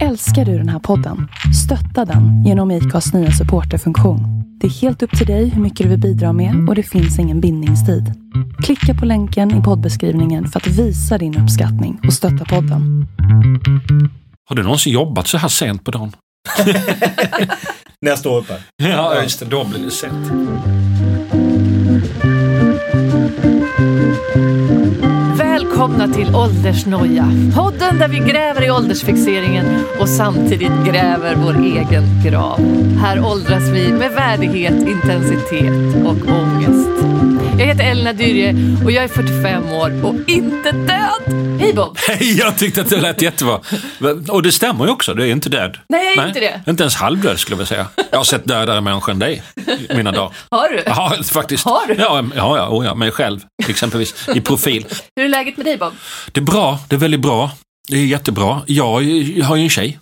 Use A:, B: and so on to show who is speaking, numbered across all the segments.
A: Älskar du den här podden? Stötta den genom IKAs nya supporterfunktion. Det är helt upp till dig hur mycket du vill bidra med och det finns ingen bindningstid. Klicka på länken i poddbeskrivningen för att visa din uppskattning och stötta podden.
B: Har du någonsin jobbat så här sent på dagen?
C: När jag står upp här.
B: Ja, just det. Då blir det sent.
D: Välkomna till Åldersnoja. Podden där vi gräver i åldersfixeringen och samtidigt gräver vår egen grav. Här åldras vi med värdighet, intensitet och ångest. Jag heter Elina Dyrje och jag är 45 år och inte död. Hej Bob!
B: Jag tyckte att det lät jättebra. Och det stämmer ju också, du är inte död.
D: Nej, jag är inte det.
B: Inte ens halvdöd skulle jag säga. Jag har sett dödare människor än dig i mina dagar.
D: Har du?
B: Ja, faktiskt.
D: Har du?
B: Ja, ja, ja, oh, ja mig själv exempelvis, i profil.
D: Hur är läget med dig Bob?
B: Det är bra, det är väldigt bra. Det är jättebra. Jag har ju en tjej.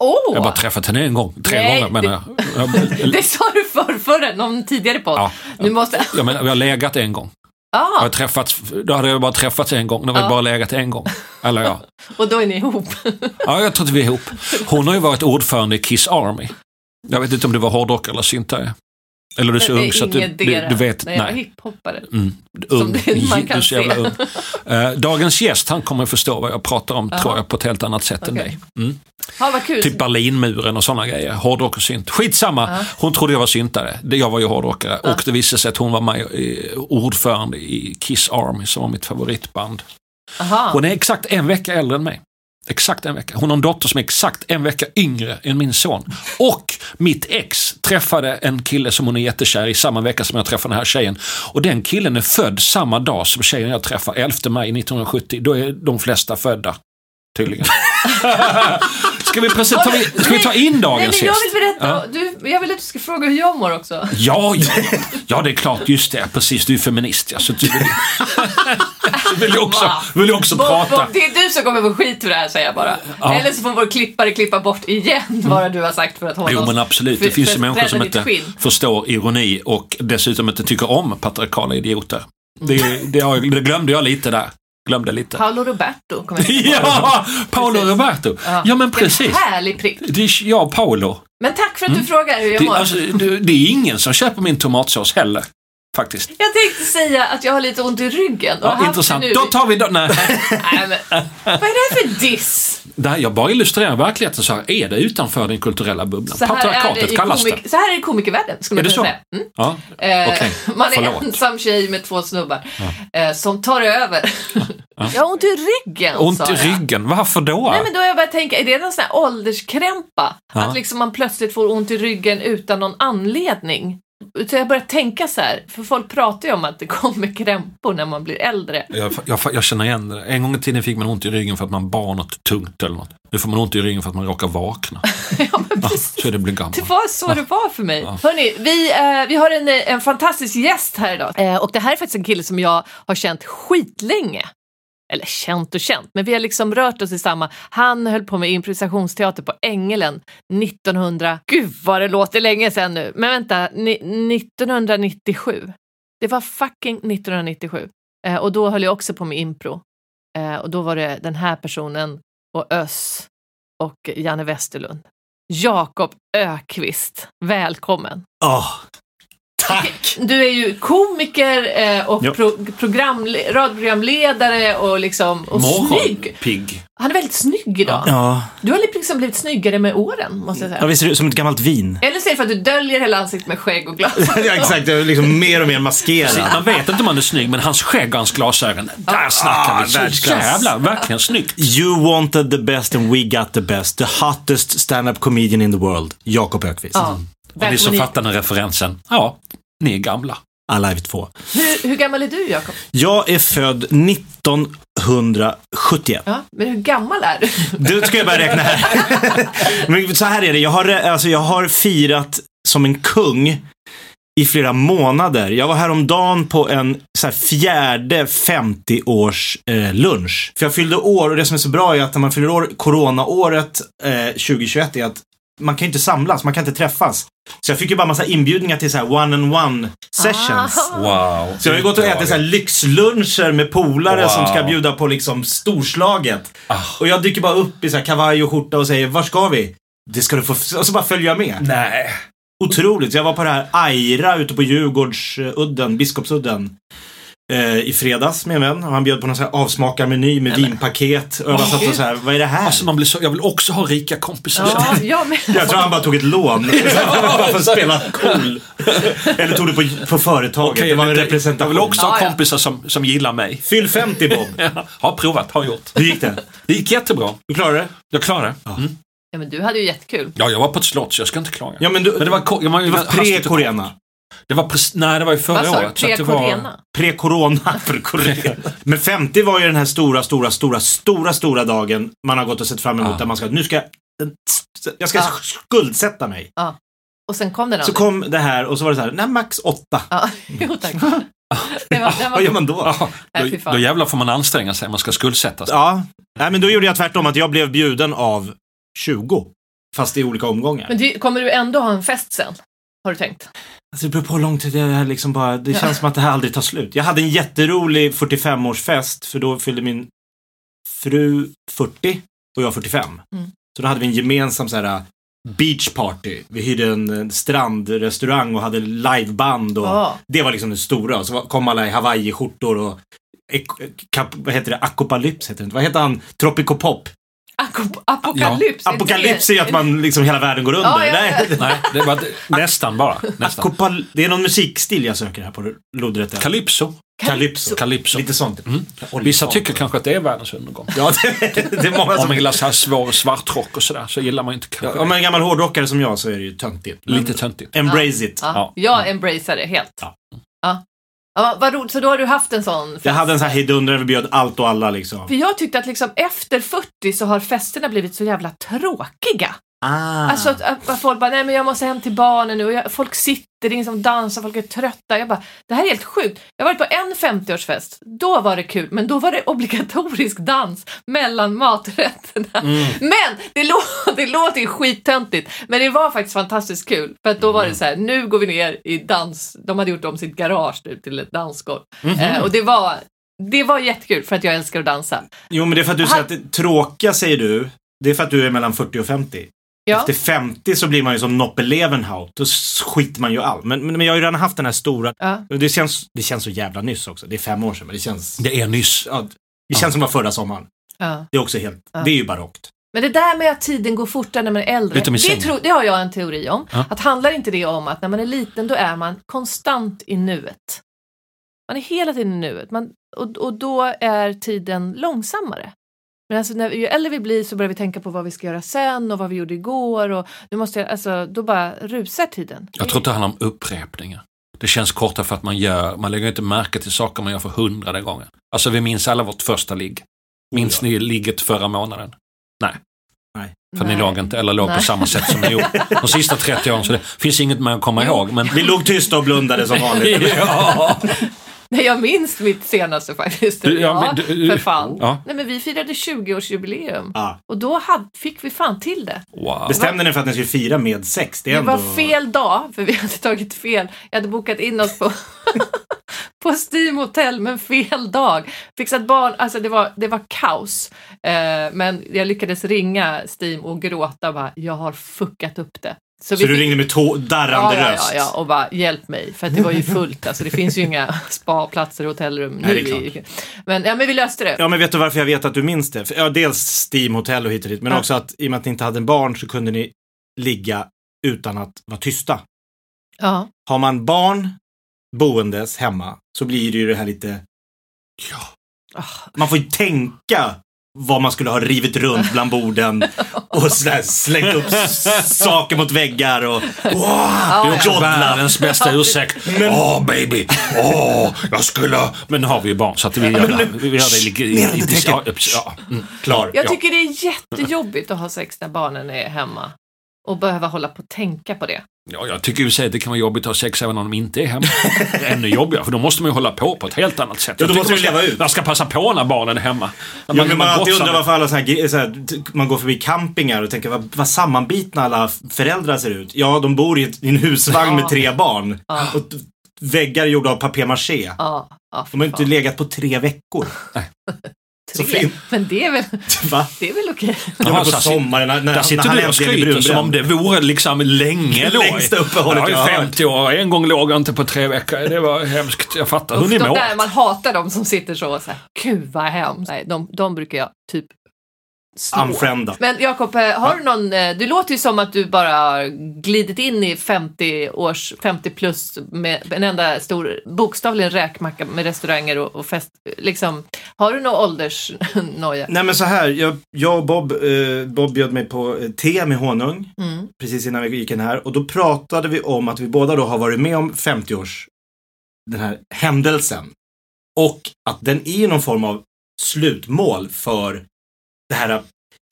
D: Åh!
B: Jag har bara träffat henne en gång, tre
D: Nej,
B: gånger menar jag. jag.
D: Det sa du för förra, någon tidigare podd.
B: Ja.
D: Nu måste...
B: Jag menar, vi har legat en gång. Jag
D: Ah,
B: har träffats, då hade jag bara träffats en gång, då har vi
D: Ja.
B: bara legat en gång. Eller ja.
D: och då är ni ihop.
B: Ja, jag tror att vi är ihop. Hon har ju varit ordförande i Kiss Army. Jag vet inte om du var hårdrockare eller syntare. Eller du är så ung så att du, du, du vet.
D: Nej, jag
B: Nej.
D: hiphoppare.
B: Mm,
D: Som
B: ung.
D: det- man
B: Du
D: kan
B: är jävla
D: se.
B: ung. Eh, dagens gäst, han kommer att förstå vad jag pratar om,
D: Jaha.
B: tror jag, på ett helt annat sätt än
D: Okej.
B: dig. Mm.
D: Ja, vad kul.
B: Typ Berlinmuren och sådana grejer. Hårdrock och synt. Skitsamma.
D: Ja.
B: Hon trodde jag var syntare. Jag var ju hårdrockare. Och det visade sig att hon var med, ordförande i Kiss Army, som var mitt favoritband.
D: Aha.
B: Hon är exakt en vecka äldre än mig. Exakt en vecka. Hon har en dotter som är exakt en vecka yngre än min son. Och mitt ex träffade en kille som hon är jättekär i samma vecka som jag träffade den här tjejen. Och den killen är född samma dag som tjejen jag träffar, 11 maj 1970. Då är de flesta födda. Tydligen. ska, vi present- ta, vi, ska vi ta in
D: Nej,
B: dagens
D: men jag
B: gäst?
D: vill berätta. Du, jag vill att du ska fråga hur jag mår också.
B: Ja, ja, ja, det är klart. Just det, precis. Du är feminist, ja. Så du vill, du vill ju också, vill ju också
D: Bob,
B: prata.
D: Bob, det är du som kommer få skit för det här säger jag bara.
B: Ja.
D: Eller så får vår klippare klippa bort igen vad du har sagt för att hålla
B: Jo
D: oss-
B: men absolut, det
D: för-
B: finns ju
D: för-
B: människor som inte
D: skinn.
B: förstår ironi och dessutom inte tycker om patriarkala idioter. Det, det, har jag- det glömde jag lite där. Glömde lite.
D: Paolo Roberto.
B: Ja, Paolo Roberto. Ja men precis.
D: En härlig prick.
B: Det är, ja, Paolo.
D: Men tack för att du frågar hur jag
B: Mm. Det,
D: mår.
B: alltså, det, det är ingen som köper min tomatsås heller. Faktiskt.
D: Jag tänkte säga att jag har lite ont i ryggen. och
B: Ja, intressant.
D: det nu.
B: Då tar vi... Då, nej.
D: Nej, men, vad är det för diss?
B: Det här, jag bara illustrerar verkligheten så här. Är det utanför den kulturella bubblan?
D: Så här, är det
B: Patriarkatet kallas det.
D: komik- så här är det i komikervärlden, skulle
B: Är
D: man
B: det
D: kunna säga. Mm.
B: Ja.
D: Eh,
B: Okej,
D: man är
B: förlåt.
D: ensam tjej med två snubbar eh, som tar över. Jag har ont i ryggen,
B: Ont i ryggen. Varför då?
D: Nej men då har jag börjat tänka, är det någon sån här ålderskrämpa?
B: Ja.
D: Att liksom man plötsligt får ont i ryggen utan någon anledning? Så jag börjar tänka så här, för folk pratar ju om att det kommer krämpor när man blir äldre.
B: Jag, jag, jag känner igen det. En gång i tiden fick man ont i ryggen för att man bar något tungt eller något. Nu får man ont i ryggen för att man råkar vakna.
D: ja, men
B: Ja, så är det blir gammal.
D: Det var så det var för mig. Hörrni, vi, eh, vi har en, en fantastisk gäst här idag. Eh, och det här är faktiskt en kille som jag har känt skitlänge. Eller känt och känt, men vi har liksom rört oss i samma. Han höll på med improvisationsteater på Ängelen 1900... Gud vad det låter länge sedan nu. Men vänta, 1997. Det var fucking 1997. Eh, och då höll jag också på med impro. Eh, och då var det den här personen och Öss och Janne Westerlund. Jakob Ökvist, välkommen.
C: Oh, tack!
D: Du är ju komiker eh, och pro programle- radioprogramledare och liksom och snygg.
B: Morgonpigg.
D: Han är väldigt snygg idag.
C: Ja,
D: Du har liksom blivit snyggare med åren, måste jag säga.
C: ja visst ser det ut som ett gammalt vin?
D: Eller så är det för att du döljer hela ansiktet med skägg och glas.
C: ja, exakt, jag är liksom mer och mer maskerad.
B: Man vet inte om han är snygg, men hans skägg och hans glasögon, där snackar vi. Så
C: världsklass.
B: jävla, verkligen snyggt.
C: You wanted the best and we got the best. The hottest stand-up comedian in the world. Jakob Ökvist.
D: Ja.
B: Och ni som fattar den referensen, ja, ni är gamla.
C: Alive 2.
D: Hur, hur gammal är du, Jakob?
C: Jag är född 1971.
D: Ja, men hur gammal är du?
C: Du ska jag börja räkna här. Men så här är det, jag har, alltså, jag har firat som en kung i flera månader. Jag var häromdagen på en så fjärde 50-års eh, lunch. För jag fyllde år och det som är så bra är att när man fyller år, coronaåret eh, 2021 är att man kan ju inte samlas, man kan inte träffas. Så jag fick ju bara massa inbjudningar till så här one-on-one sessions.
D: Ah.
B: Wow.
C: Så jag har ju gått och ätit så här lyxluncher med polare
B: Wow.
C: som ska bjuda på liksom storslaget.
B: Ah.
C: Och jag dyker bara upp i så här kavaj och skjorta och säger, var ska vi? Det ska du få, och så bara följer jag med.
B: Nej.
C: Otroligt. Så jag var på det här Aira ute på Djurgårdsudden, Biskopsudden. Eh, I fredags med en vän. Och han bjöd på någon här avsmakarmeny med vinpaket. Och jag bara satt och så här, vad är det här?
B: Alltså man blir så, jag vill också ha rika kompisar.
D: Ja, jag med.
C: Jag tror han bara tog ett lån. bara för att spela cool. Eller tog det på, på företaget.
B: Okej,
C: det var en
B: men
C: representation.
B: Jag vill också ha
D: Ja, ja.
B: kompisar som, som gillar mig.
C: Fyll 50 Bob.
B: Ja, har provat, har gjort.
C: Hur gick det?
B: Det gick jättebra.
C: Du klarade det?
B: Jag klarade det. Mm.
D: Ja, men du hade ju jättekul.
B: Ja, jag var på ett slott så jag ska inte klaga.
C: Ja, men, du,
B: Men det var, jag var,
C: det var
B: hastigt och-
C: pre-Corena.
B: Det var precis, nej det var ju förra
D: Vad
B: året. så att det var-
D: Pre-Corena?
C: Pre-corona. Pre-corona. Men 50 var ju den här stora, stora, stora, stora, stora dagen man har gått och sett fram emot.
B: Ja.
C: Där man ska, nu ska jag, jag ska
D: Ja.
C: skuldsätta mig.
D: Och sen kom den
C: Så kom det här och så var det så här, nej max åtta.
D: Ja, jo tack. Det var, det
C: Vad gör man då?
B: Ja, då, då jävlar får man anstränga sig, man ska skuldsätta sig.
C: Ja, nej men då gjorde jag tvärtom att jag blev bjuden av 20. Fast i olika omgångar.
D: men du, kommer du ändå ha en fest sen? Har du tänkt?
C: Alltså, det beror på hur lång tid det här liksom bara, det känns som att det här aldrig tar slut. Jag hade en jätterolig 45-årsfest för då fyllde min fru 40 och jag 45.
D: Mm.
C: Så då hade vi en gemensam så här beach party. Vi hyrde en eh, strandrestaurang och hade liveband och
D: Ja.
C: det var liksom det stora. Så kom alla i hawaiiskjortor och vad heter det? Akopalyps heter det inte. Vad heter han? Tropicopop.
D: Apokalyps? är
C: Apokalyps
D: det-
C: är ju att man liksom hela världen går under.
D: Ja, ja, ja.
C: Nej,
B: Nej, det var nästan bara. Nästan.
C: Akopal, det är någon musikstil jag söker här på lodrätt.
B: Calypso.
C: Calypso.
B: Calypso.
C: Lite sånt.
B: Mm. Vissa tycker kanske att det är världens undergång.
C: Ja, det, det är många
B: Om
C: som...
B: man gillar så här svår svartrock och sådär så gillar man inte
C: Ja,
B: kanske
C: Om
B: det.
C: man är en gammal hårdrockare som jag så är det ju töntigt.
B: Lite töntigt.
C: Embrace it.
D: Ja,
B: Ja.
D: jag embracear det helt.
C: Ja.
D: Ja. Vad roligt, så då har du haft en sån fest?
C: Jag hade en sån här hejdundrande, vi bjöd allt och alla liksom.
D: För jag tyckte att liksom efter 40 så har festerna blivit så jävla tråkiga.
C: Ah.
D: Alltså att, att, folk bara, nej men jag måste hem till barnen nu och jag, folk sitter, det är ingen som dansar, folk är trötta. Jag bara, det här är helt sjukt. Jag har varit på en 50-årsfest, då var det kul, men då var det obligatorisk dans mellan maträtterna. Men det, lå- det låter ju skittöntigt, men det var faktiskt fantastiskt kul. För att då var det så här, nu går vi ner i dans, de hade gjort om sitt garage nu till ett dansgolv. Eh, och det var, det var jättekul för att jag älskar att dansa.
C: Jo, men det är för att du säger att det tråkiga, säger du, det är för att du är mellan 40 och 50.
D: Ja.
C: Efter 50 så blir man ju som Noppe Levenhaut. Då skiter man ju allt. Men, men, men jag har ju redan haft den här stora.
D: Ja.
C: Det känns, det känns så jävla nyss också. Det är fem år sedan, men det känns...
B: Det är nyss.
C: Ja, det känns som det var förra sommaren.
D: Ja.
C: Det är också helt...
D: Ja.
C: Det är ju barockt.
D: Men det där med att tiden går fortare när man är äldre, det, tro, det har jag en teori om.
B: Ja.
D: Att handlar inte det om att när man är liten då är man konstant i nuet. Man är hela tiden i nuet man, och, och då är tiden långsammare. Men alltså när, ju äldre vi blir så börjar vi tänka på vad vi ska göra sen och vad vi gjorde igår och nu måste jag, alltså då bara rusar tiden.
B: Jag tror inte det handlar om upprepningar. Det känns kortare för att man gör, man lägger inte märke till saker man gör för hundrade gången. Alltså vi minns alla vårt första ligg. Minns ni ligget förra månaden? Nej. För ni
D: Nej.
B: låg inte, eller låg
D: Nej.
B: på samma sätt som ni gjorde de sista 30 åren. Så det finns inget att komma ihåg. Men...
C: Vi låg tysta och blundade som vanligt.
B: ja.
D: Nej, jag minns mitt senaste faktiskt.
B: Du, ja,
D: ja,
B: men du-
D: för fan.
B: Ja.
D: Nej, men vi firade 20-årsjubileum
C: Ja.
D: och då hade, fick vi fan till det.
B: Wow.
C: Bestämde ni för att ni skulle fira med sex? Det
D: Det
C: ändå...
D: var fel dag, för vi hade tagit fel. Jag hade bokat in oss på, på Steam Hotel, men fel dag. Fixat barn, alltså det var, det var kaos. Eh, men jag lyckades ringa Steam och gråta och bara, jag har fuckat upp det.
C: Så
D: vi
C: du
D: fick-
C: ringde med tå- darrande
D: ja,
C: röst?
D: ja, ja, och bara hjälp mig, för att det var ju fullt. Alltså, det finns ju inga spaplatser och hotellrum nu.
C: Nej,
D: men, ja, men vi löste det.
C: Ja, men vet du varför jag vet att du minns det? Ja, dels Steam Hotel och hit och dit, men
D: Ja.
C: också att i och med att ni inte hade en barn så kunde ni ligga utan att vara tysta.
D: Ja.
C: Har man barn boendes hemma så blir det ju det här lite... Ja.
D: Ah.
C: Man får ju tänka vad man skulle ha rivit runt bland borden och sådär, slängt upp saker mot väggar och... Wow,
B: Det är också världens bästa ursäkt. Åh baby, åh, jag skulle... Men nu har vi ju barn så att vi gör det. Vi gör det ja, mm.
C: Klar.
D: Jag
B: Ja.
D: tycker det är jättejobbigt att ha sex när barnen är hemma. Och behöva hålla på och tänka på det.
B: Ja, jag tycker ju att det kan vara jobbigt att ha sex även om de inte är hemma. Det är ännu jobbigare, för då måste man ju hålla på på ett helt annat sätt.
C: Ja, då måste
B: man
C: leva
B: ska,
C: ut.
B: Man ska passa på när barnen är hemma. När
C: Ja, man
B: har
C: alltid undrar varför alla så här, så här, man går förbi campingar och tänker vad, vad sammanbitna alla föräldrar ser ut. Ja, de bor i, ett, i en husvagn med tre barn.
D: Ja.
C: Och väggar gjorda av papier-maché.
D: Ja, ja,
C: De har inte legat på tre veckor. så
D: Tre.
C: fint.
D: Men det är väl,
C: Va?
D: det är väl okej?
C: Men
B: Jaha,
C: på
B: så här,
C: sommaren när, när,
B: Där
C: när
B: sitter du och skryter som om det vore liksom länge.
C: Längsta uppehållet
B: jag
C: har hört.
B: 50 år, en gång låg jag inte på tre veckor. Det var hemskt. Jag fattar hur
D: Usch,
B: ni
D: de
B: mår.
D: där, man hatar de som sitter så och så här, gud vad hemskt. Nej, de, de brukar jag typ slå.
C: Unfrienda.
D: Men Jakob, eh, har du någon, eh, det låter ju som att du bara glidit in i 50 års, 50 plus med en enda stor, bokstavligen räkmacka med restauranger och, och fest. Liksom, har du någon åldersnoja?
C: Nej men så här, jag, jag och Bob, eh, Bob bjöd mig på eh, te med honung
D: Mm.
C: precis innan vi gick in här och då pratade vi om att vi båda då har varit med om 50-års, den här händelsen. Och att den är någon form av slutmål för det här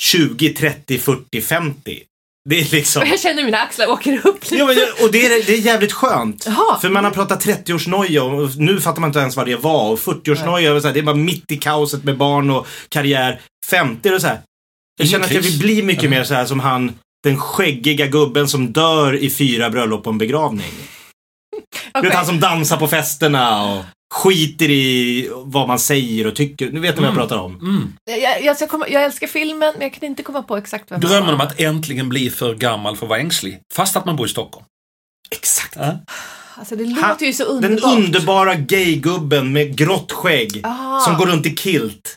C: 20, 30, 40, 50. Det är liksom...
D: Jag känner mina axlar åker upp lite.
C: Ja, och det är, det är jävligt skönt.
D: Jaha.
C: För man har pratat 30-årsnoja och nu fattar man inte ens vad det var. Och 40-årsnoja, och så här, det är bara mitt i kaoset med barn och karriär. 50 och så här. Jag
B: Ingen
C: känner att jag vill bli mycket mer så här som han, den skäggiga gubben som dör i fyra bröllop och en begravning. Du
D: Okej.
C: vet han som dansar på festerna och skiter i vad man säger och tycker. Nu vet ni vad jag pratar om.
B: Mm.
D: jag, jag, ska komma, jag älskar filmen, men jag kan inte komma på exakt vem
B: Drömmen om att äntligen bli för gammal för att vara ängslig. Fast att man bor i Stockholm.
C: Exakt.
D: Alltså det låter ju så
C: Den
D: underbart.
C: underbara gaygubben med grått skägg.
D: Ah.
C: Som går runt i kilt.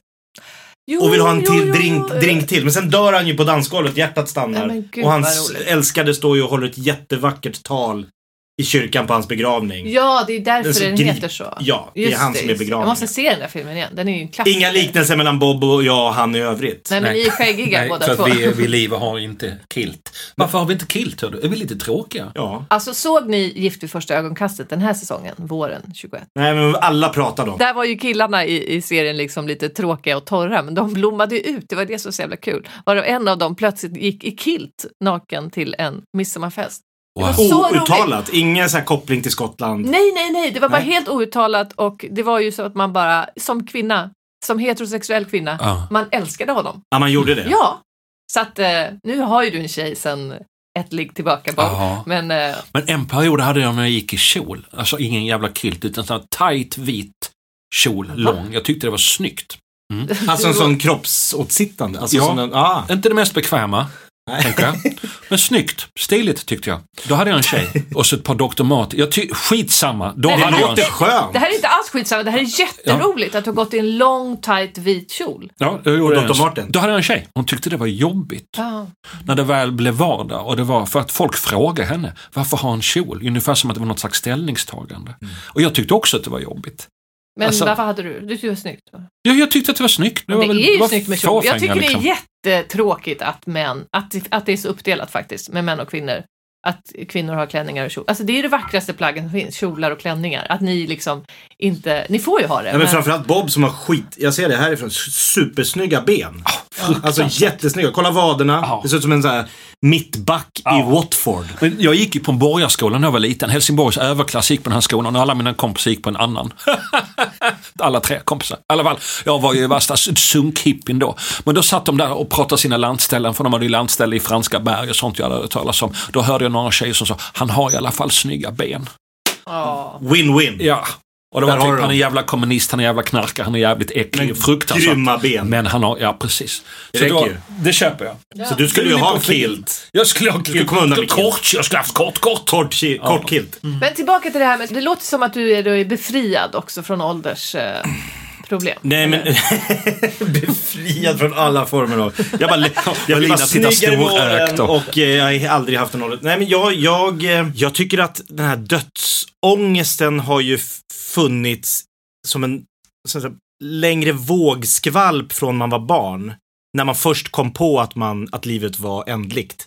D: Jo,
C: och vill ha en till
D: jo,
C: drink,
D: jo.
C: drink till. Men sen dör han ju på dansgolvet, hjärtat stannar.
D: Nej, gud,
C: och hans älskade står ju och håller ett jättevackert tal i kyrkan på hans begravning.
D: Ja, det är
C: Den
D: därför
C: så
D: den
C: grip-
D: heter så.
C: Ja, det är
D: Just
C: han som är begravningen.
D: Jag måste se den där filmen igen. Den är ju en klassiker.
C: Inga liknelser mellan Bob och jag och han i övrigt.
D: Nej, men ni är skäggiga
B: Nej,
D: båda
B: för
D: två.
B: att vi, vi liv har inte kilt. Varför har vi inte kilt? Hör du? Är vi lite tråkiga?
C: Ja.
D: Alltså såg ni Gift vid första ögonkastet den här säsongen, våren 21?
C: Nej, men alla pratade om.
D: Där var ju killarna i, i serien liksom lite tråkiga och torra, men de blommade ju ut. Det var det som var så jävla kul. Varav en av dem plötsligt gick i kilt naken till en midsommarfest. Det var
B: Wow.
D: så roligt.
C: Outtalat. Ingen så här koppling till Skottland.
D: Nej, nej, nej, det var bara
C: Nej.
D: helt outtalat och det var ju så att man bara, som kvinna, som heterosexuell kvinna,
B: Ja.
D: man älskade honom.
C: Ja, man gjorde det.
D: Ja, så att eh, nu har ju du en tjej sen ett ligg tillbaka.
B: Ja.
D: Men eh,
B: Men en period hade jag när jag gick i kjol. Alltså ingen jävla kilt utan sån här tight vit kjol, lång. Jag tyckte det var snyggt.
C: Alltså en sån kroppsåtsittande. Alltså
B: Ja.
C: sån en, ah.
B: Inte det mest bekväma. Tänker jag. Men snyggt, stiligt tyckte jag. Då hade jag en tjej och så ett par Dr. Mat. Jag ty- skitsamma. Då
D: Nej, det
B: hade jag en
C: låter skönt.
D: det här är inte alls skitsamma, det här är jätteroligt att du har gått i en lång tight vit kjol.
B: Ja, jag gjorde
C: Dr.
B: en-
C: Martin.
B: Då hade jag en tjej. Hon tyckte det var jobbigt.
D: Ja.
B: När det väl blev vardag och det var för att folk frågade henne varför ha en kjol? Ungefär som att det var något slags ställningstagande.
C: Mm.
B: Och jag tyckte också att det var jobbigt.
D: Men
B: Alltså-
D: varför hade du, du tyckte det var snyggt? va?
B: Ja, jag tyckte att det var snyggt.
D: Det,
B: var väl-
D: är ju
B: var
D: snyggt med kjol. Jag tycker det
B: liksom.
D: är jättetråkigt att män, att, att det är så uppdelat faktiskt med män och kvinnor. Att kvinnor har klänningar och kjol. Alltså det är det vackraste plaggen som finns, kjolar och klänningar. Att ni liksom inte, ni får ju ha det.
C: Ja, men framförallt Bob som har skit, jag ser det härifrån, supersnygga ben. alltså jättesnygga. Kolla vaderna.
B: Ja.
C: Det ser ut som en sån här mittback
B: Ja.
C: i Watford.
B: Men jag gick ju på en borgarskola när jag var liten. Helsingborgs överklass gick på den här skolan och alla mina kompisar gick på en annan. alla tre kompisar. I alla fall, jag var ju värsta sunkhippien då. Men då satt de där och pratade sina landställen, för de hade ju landställe i franska berg och sånt jag hade hört talas om. Då hörde jag några tjejer som sa, han har i alla fall snygga ben.
D: Ja.
C: Win-win.
B: Ja. Och det var
C: har
B: typ, han är jävla kommunist, han är jävla knarkare, han är jävligt äcklig,
C: Men
B: fruktansvärt.
C: grymma ben.
B: Men han har, ja precis.
C: Det
B: Så
C: räcker
B: då,
C: ju.
B: det köper jag.
C: Så du skulle ju ha kilt.
B: Jag skulle ha
C: skulle komma undan med kilt.
B: kort, jag skulle haft kort, kort.
C: Kort, ki- kort kilt.
D: Men tillbaka till det här med, det låter som att du är, du är befriad också från åldersproblem. Eh, problem.
C: Nej men, befriad från alla former av... Jag, bara, jag blir bara snyggare med
B: storögt
C: åren
B: och-
C: eh, jag har aldrig haft en ålder. Nej men jag, jag, eh, jag tycker att den här dödsångesten har ju funnits som en så längre vågskvalp från man var barn. När man först kom på att, man, att livet var ändligt.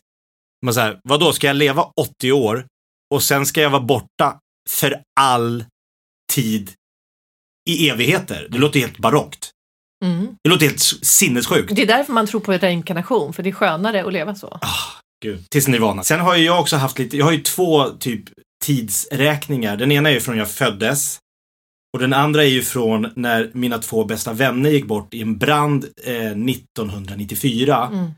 C: Man säger, vadå, ska jag leva 80 år och sen ska jag vara borta för all tid i evigheter? Det låter helt barockt.
D: Mm.
C: Det låter helt sinnessjukt.
D: Det är därför man tror på reinkarnation, för det är skönare att leva så.
C: gud. Tills Nirvana. Sen har ju jag också haft lite, jag har ju två typ tidsräkningar. Den ena är ju från jag föddes. Och den andra är ju från när mina två bästa vänner gick bort i en brand eh, 1994.
D: Mm.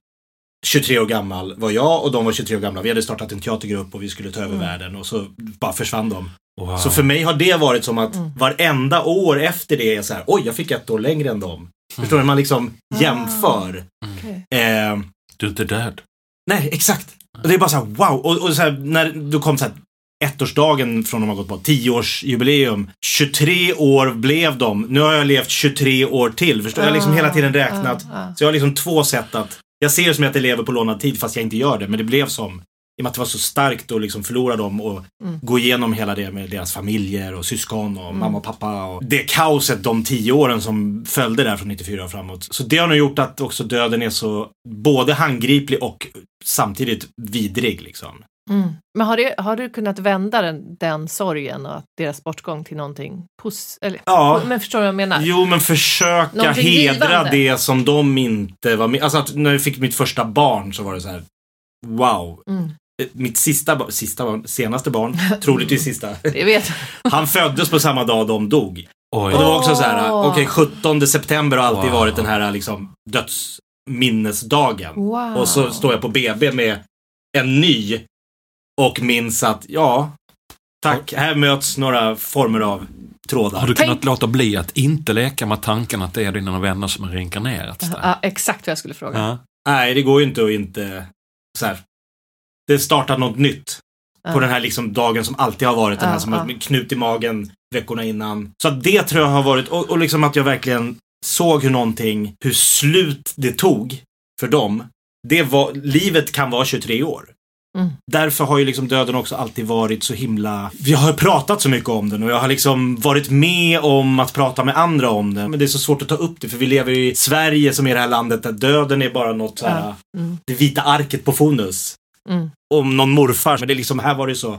C: 23 år gammal var jag och de var 23 år gamla. Vi hade startat en teatergrupp och vi skulle ta över världen och så bara försvann de.
B: Wow.
C: Så för mig har det varit som att
D: Mm.
C: varenda år efter det är så här, oj jag fick ett år längre än dem. Förstår du? Man liksom jämför.
D: Okej.
C: Eh,
B: Du är inte död.
C: nej, exakt. Och det är bara så här, wow. Och, och så här, när du kom så här, ettårsdagen från de har gått bort, tioårsjubileum. 23 år blev de. Nu har jag levt 23 år till. Förstår du? Jag har liksom hela tiden räknat.
D: Ah, ah.
C: Så jag har liksom två sätt att, jag ser det som att jag lever på lånad tid fast jag inte gör det. Men det blev som, i och med att det var så starkt att liksom förlora dem och
D: Mm.
C: gå igenom hela det med deras familjer och syskon och mamma och pappa. Och det kaoset de tio åren som följde där från 94 och framåt. Så det har nog gjort att också döden är så både handgriplig och samtidigt vidrig liksom.
D: Mm. Men har, det, har du kunnat vända den, den sorgen och deras bortgång till någonting pos... Eller,
C: Ja.
D: Men förstår du vad jag menar?
C: Jo, men försöka
D: Någonting
C: hedra
D: givande.
C: det som de inte var med. Alltså att när jag fick mitt första barn så var det så här. Wow.
D: Mm.
C: Mitt sista, sista barn, senaste barn, troligtvis sista.
D: Jag vet.
C: Han föddes på samma dag de dog.
B: Oj.
C: Och det var också så här, okej 17 september har alltid
B: Wow.
C: varit den här liksom dödsminnesdagen.
D: Wow.
C: Och så står jag på BB med en ny och minns att, ja, tack, här möts några former av trådar.
B: Har du
D: Tänk-
B: kunnat låta bli att inte leka med tanken att det är dina vänner som har reinkarnerats där?
D: Ja, exakt vad jag skulle fråga.
B: Ja.
C: Nej, det går ju inte att inte så här. Det startar något nytt. På den här liksom dagen som alltid har varit den här som har knut i magen veckorna innan. Så att det tror jag har varit, och, och liksom att jag verkligen såg hur någonting, hur slut det tog för dem. Det var, livet kan vara 23 år.
D: Mm.
C: Därför har ju liksom döden också alltid varit så himla... Vi har pratat så mycket om den och jag har liksom varit med om att prata med andra om den. Men det är så svårt att ta upp det för vi lever i Sverige som är det här landet där döden är bara något så här.
D: Mm.
C: det vita arket på Fonus.
D: Mm.
C: Om någon morfar. Men det är liksom, här var det så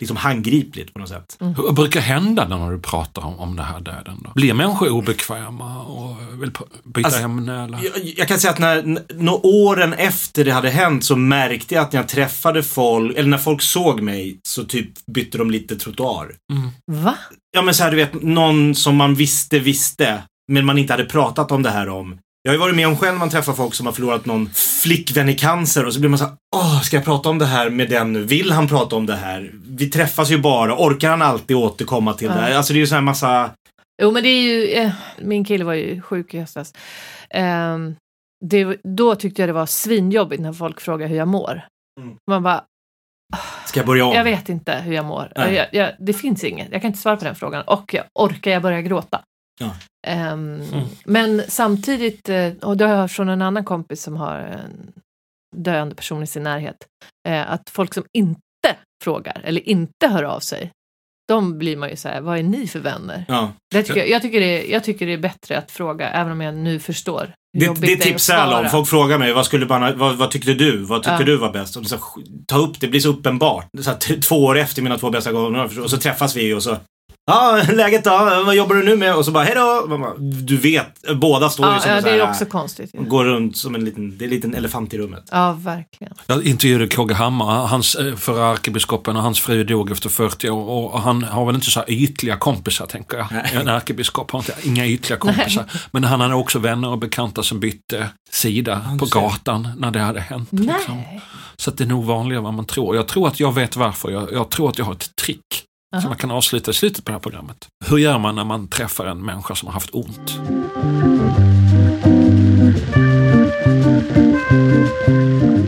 C: liksom handgripligt på något sätt.
B: Hur brukar hända när du pratar om, om det här döden? Då? Blir människor obekväma och vill byta
C: Alltså,
B: ämne? Eller?
C: Jag, jag kan säga att när, n- nå åren efter det hade hänt så märkte jag att när jag träffade folk, eller när folk såg mig, så typ bytte de lite trottoar.
D: Va?
C: Ja men så här, du vet, någon som man visste visste, men man inte hade pratat om det här om. Jag har ju varit med om själv man träffar folk som har förlorat någon flickvän i cancer och så blir man så här, åh, ska jag prata om det här med den nu? Vill han prata om det här? Vi träffas ju bara, orkar han alltid återkomma till det här? Alltså det är ju så här massa,
D: Jo men det är ju, eh, min kille var ju sjuk i höstas. Ehm, det, då tyckte jag det var svinjobbigt när folk frågar hur jag mår.
C: Mm.
D: Man bara,
C: ska jag börja om?
D: jag vet inte hur jag mår. Jag, jag, det finns inget, jag kan inte svara på den frågan. Och jag, orkar jag börja gråta?
C: Ja.
D: Ehm, Men samtidigt, eh, och det har jag hört från en annan kompis som har en döende person i sin närhet, eh, att folk som inte frågar eller inte hör av sig, de blir man ju så här, vad är ni för vänner?
C: Ja.
D: Det tycker jag, jag, tycker det, jag tycker det är bättre att fråga, även om jag nu förstår.
C: Det, det tipsar alla om. Folk frågar mig, vad, skulle man, vad, vad tyckte du? Vad tyckte
D: Ja.
C: du var bäst? Och så, ta upp det, blir så uppenbart. Så här, två år efter mina två bästa gånger. Och så träffas vi och så Ja, läget då? Vad jobbar du nu med? Och så bara, hejdå! Du vet, båda står ju
D: Ja,
C: som
D: ja, det
C: här,
D: är också konstigt. ju.
C: Går runt som en liten, det är en liten elefant i rummet.
D: Ja, verkligen.
B: Jag intervjuade KG Hammar, hans eh, förra ärkebiskopen, och hans fru dog efter 40 år. Och han har väl inte så här ytliga kompisar, tänker jag. En ärkebiskop har inte, inga ytliga kompisar. Men han hade också vänner och bekanta som bytte sida på gatan när det hade hänt. liksom.
D: Nej.
B: Så att det är nog vanligare än vad man tror. Jag tror att jag vet varför. Jag, jag tror att jag har ett trick.
D: Aha.
B: Som man kan avsluta i slutet på det här programmet. Hur gör man när man träffar en människa som har haft ont?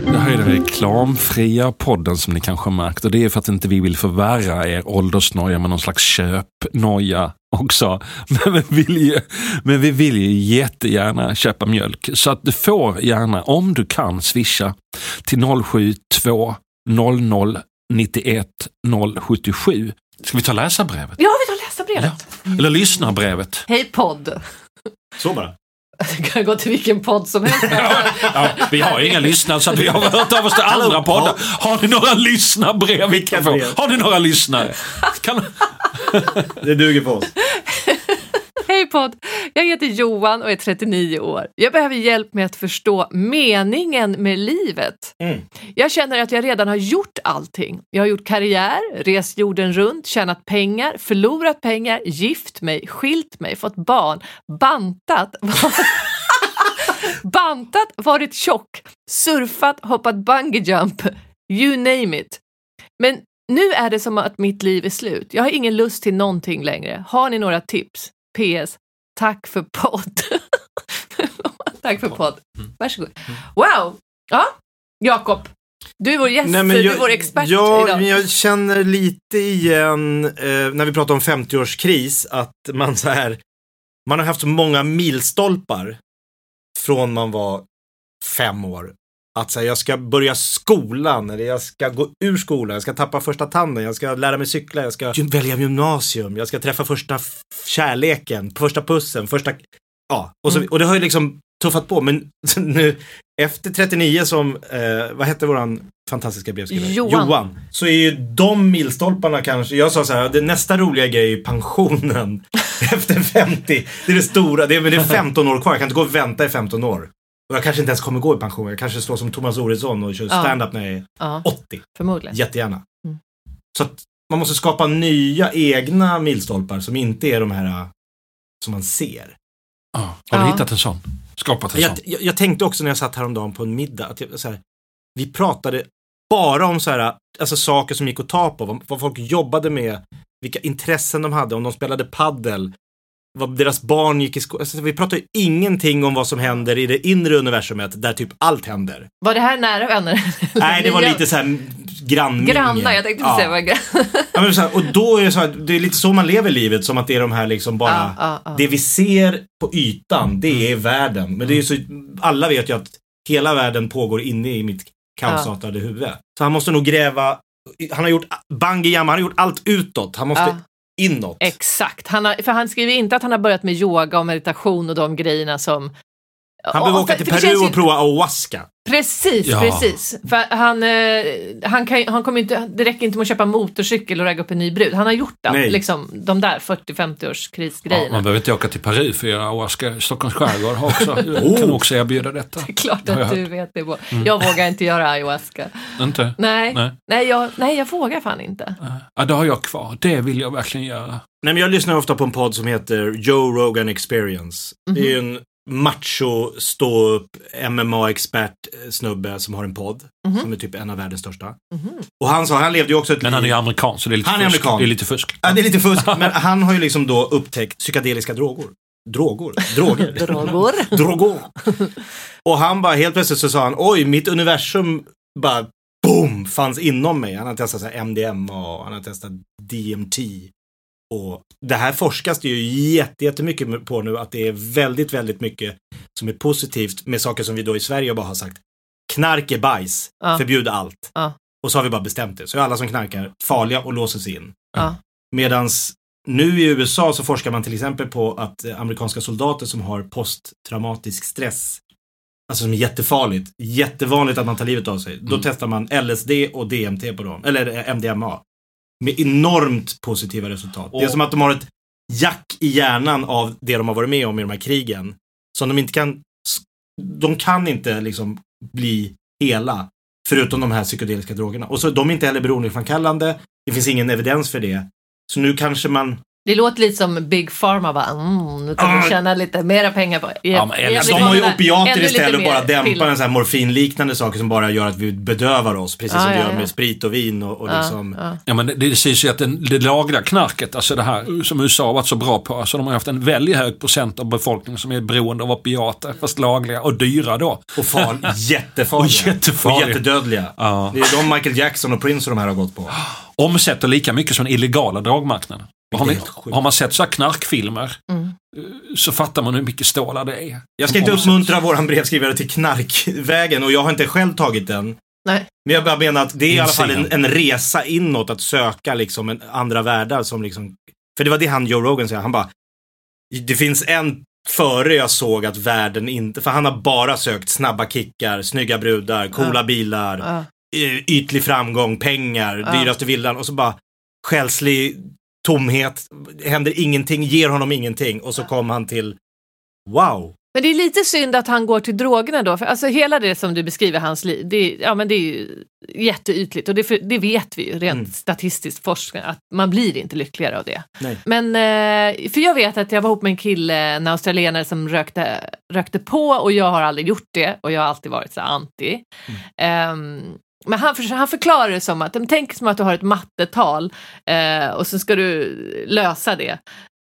B: Det här är den reklamfria podden som ni kanske har märkt och det är för att inte vi vill förvärra er åldersnoja med någon slags köpnoja också. Men vi, vill ju, men vi vill ju jättegärna köpa mjölk så att du får gärna, om du kan, swisha till 072 00 91 077. Ska vi ta läsarbrevet?
D: Ja, vi tar läsarbrevet.
B: Eller lyssnarbrevet?
D: Hej podd.
C: Så bara.
D: Det kan gå till vilken podd som helst.
B: Ja, vi har inga lyssnare så att vi har hört av oss till andra poddar. Har ni några lyssnarbrev vi kan få?
C: brev?
B: Har ni några lyssnare? Kan...
C: Det duger på oss.
D: Hej podd! Jag heter Johan och är 39 år. Jag behöver hjälp med att förstå meningen med livet.
C: Mm.
D: Jag känner att jag redan har gjort allting. Jag har gjort karriär, rest jorden runt, tjänat pengar, förlorat pengar, gift mig, skilt mig, fått barn, bantat, bantat, varit tjock, surfat, hoppat bungee jump, you name it. Men nu är det som att mitt liv är slut. Jag har ingen lust till någonting längre. Har ni några tips? PS. Tack för podd. Tack för podd. Varsågod. Wow! Ja, Jakob. Du är vår gäst,
C: Nej, men
D: du
C: jag,
D: är vår expert
C: ja,
D: idag.
C: men jag känner lite igen, eh, när vi pratar om 50-årskris, att man så här, man har haft så många milstolpar från man var fem år. Att säga, jag ska börja skolan, eller jag ska gå ur skolan, jag ska tappa första tanden, jag ska lära mig cykla, jag ska välja gymnasium, jag ska träffa första kärleken, första pussen, första... Ja, och, så,
D: Mm.
C: och det har ju liksom tuffat på, men nu efter 39 som, eh, vad hette våran fantastiska brevskrivare?
D: Johan.
C: Så är ju de milstolparna kanske, jag sa så här, det nästa roliga grej är pensionen efter 50. Det är det stora, det är, det är 15 år kvar, jag kan inte gå och vänta i 15 år. Och jag kanske inte ens kommer gå i pension, jag kanske slår som Thomas Oredsson och kör
D: Ja.
C: stand-up när jag är
D: Ja,
C: 80.
D: förmodligen.
C: Jättegärna.
D: Mm.
C: Så att man måste skapa nya egna milstolpar som inte är de här äh, som man ser.
B: Ja. Har du
D: Ja.
B: hittat en sån? Skapat en
C: Jag,
B: sån?
C: jag, jag tänkte också när jag satt häromdagen på en middag att jag, så här, vi pratade bara om så här, alltså saker som gick att ta på, vad, vad folk jobbade med, vilka intressen de hade, om de spelade paddel, vad deras barn gick i skolan. Alltså, vi pratade ju ingenting om vad som händer i det inre universumet där typ allt händer.
D: Var det här nära vänner?
C: Nej, det var lite så här grannmingel.
D: Grannar, jag tänkte
C: Ja.
D: säga vad.
C: Ja, här, och då är det så här, det är lite så man lever livet, som att det är de här liksom bara,
D: Ja, ja,
C: det vi ser på ytan, det är världen. Men det är ju så, alla vet ju att hela världen pågår inne i mitt kaosartade huvud. Så han måste nog gräva, han har gjort bungee jump, han har gjort allt utåt, han måste inåt.
D: Exakt, han har, för han skriver inte att han har börjat med yoga och meditation och de grejerna som...
C: Han behöver åka till Peru
D: känns ju-
C: och prova ayahuasca.
D: Precis,
B: Ja.
D: precis. För han, eh, han, kan, han kommer inte, det räcker inte med att köpa motorcykel och ragga upp en ny brud. Han har gjort det,
C: Nej.
D: liksom, de där 40-50 års
B: Ja,
D: krisgrejerna.
B: man behöver inte åka till Peru för att göra ayahuasca. Stockholms skärgård har också,
C: Oh.
B: kan också erbjuda detta.
D: Det är klart att du vet det. Bo. Jag vågar inte göra ayahuasca.
B: Inte?
D: Nej,
B: Nej.
D: nej. jag, nej jag vågar fan inte.
B: Ja, det har jag kvar. Det vill jag verkligen göra.
C: Nej, men jag lyssnar ofta på en podd som heter Joe Rogan Experience. Det är ju en macho, stå-upp, MMA-expert eh, snubbe som har en podd. Som är typ en av världens största. Och han sa, han levde ju också ett
B: Men han är ju amerikan så det är lite
C: Han är
B: fusk.
C: amerikan.
B: Det är lite fusk.
C: Ja, det är lite fusk, men han har ju liksom då upptäckt psykedeliska droger. Droger? Droger?
D: Droger.
C: Droger. Och han bara, helt plötsligt så sa han, oj, mitt universum bara, boom, fanns inom mig. Han har testat så här MDMA och han har testat DMT. Och det här forskas det ju jätte- jättemycket på nu, att det är väldigt, väldigt mycket som är positivt med saker som vi då i Sverige bara har sagt, knark är bajs,
D: Ja.
C: förbjud allt.
D: Ja.
C: Och så har vi bara bestämt det. Så är alla som knarkar farliga och låses in.
D: Ja.
C: Medans nu i USA så forskar man till exempel på att eh, amerikanska soldater som har posttraumatisk stress, alltså som är jättefarligt, jättevanligt att man tar livet av sig. Då testar man LSD och DMT på dem, eller eh, MDMA. Med enormt positiva resultat. Det är
B: Och-
C: som att de har ett jack i hjärnan av det de har varit med om i de här krigen. Som de inte kan, de kan inte liksom bli hela. Förutom de här psykedeliska drogerna. Och så de är inte heller beroendeframkallande. Det finns ingen evidens för det. Så nu kanske man
D: Det låter lite som Big Pharma, va? Mm, nu kan
C: Ah.
D: du tjäna lite mera pengar på
B: Ja, men eller-
C: De har ju opiater istället och
D: lite
C: bara
D: mer
C: dämpar en sån här morfinliknande saker som bara gör att vi bedövar oss. Precis
D: Ja,
C: som vi
D: ja,
C: gör
D: ja.
C: med sprit och vin och, och
D: Ja,
C: liksom.
D: ja.
B: Ja, men det, det sägs ju att den, det lagliga knarket, alltså det här som USA har varit så bra på, alltså de har haft en väldigt hög procent av befolkningen som är beroende av opiater, fast lagliga och dyra då.
C: Och far, jättefarliga.
B: Och jättefarliga.
C: Och jättedödliga. Det är de Michael Jackson och Prince och de här har gått på.
B: Omsätter lika mycket som den illegala drogmarknaden. Har, ni, har man sett så här knarkfilmer
D: Mm.
B: så fattar man hur mycket stålar det är.
C: Jag ska inte uppmuntra våran brevskrivare till knarkvägen och jag har inte själv tagit den.
D: Nej.
C: Men jag bara menar att det är i alla fall en,
B: Insidan.
C: en resa inåt att söka liksom en, andra världar som liksom, för det var det han Joe Rogan sa, han bara, det finns en före jag såg att världen inte, för han har bara sökt snabba kickar, snygga brudar, coola
D: Ja.
C: bilar,
D: Ja.
C: y- ytlig framgång, pengar,
D: Ja.
C: dyraste villan och så bara själslig tomhet, händer ingenting, ger honom ingenting och så kom han till Wow.
D: Men det är lite synd att han går till drogerna då, för alltså hela det som du beskriver hans liv, det är, ja, men det är ju jätteytligt och det, det vet vi ju rent
C: Mm.
D: statistiskt forskning att man blir inte lyckligare av det.
C: Nej.
D: Men, eh, för jag vet att jag var ihop med en kille, en australienare som rökte, rökte på och jag har aldrig gjort det och jag har alltid varit så anti. Ehm, men han, han förklarar det som att, tänk som att du har ett mattetal eh, och så ska du lösa det.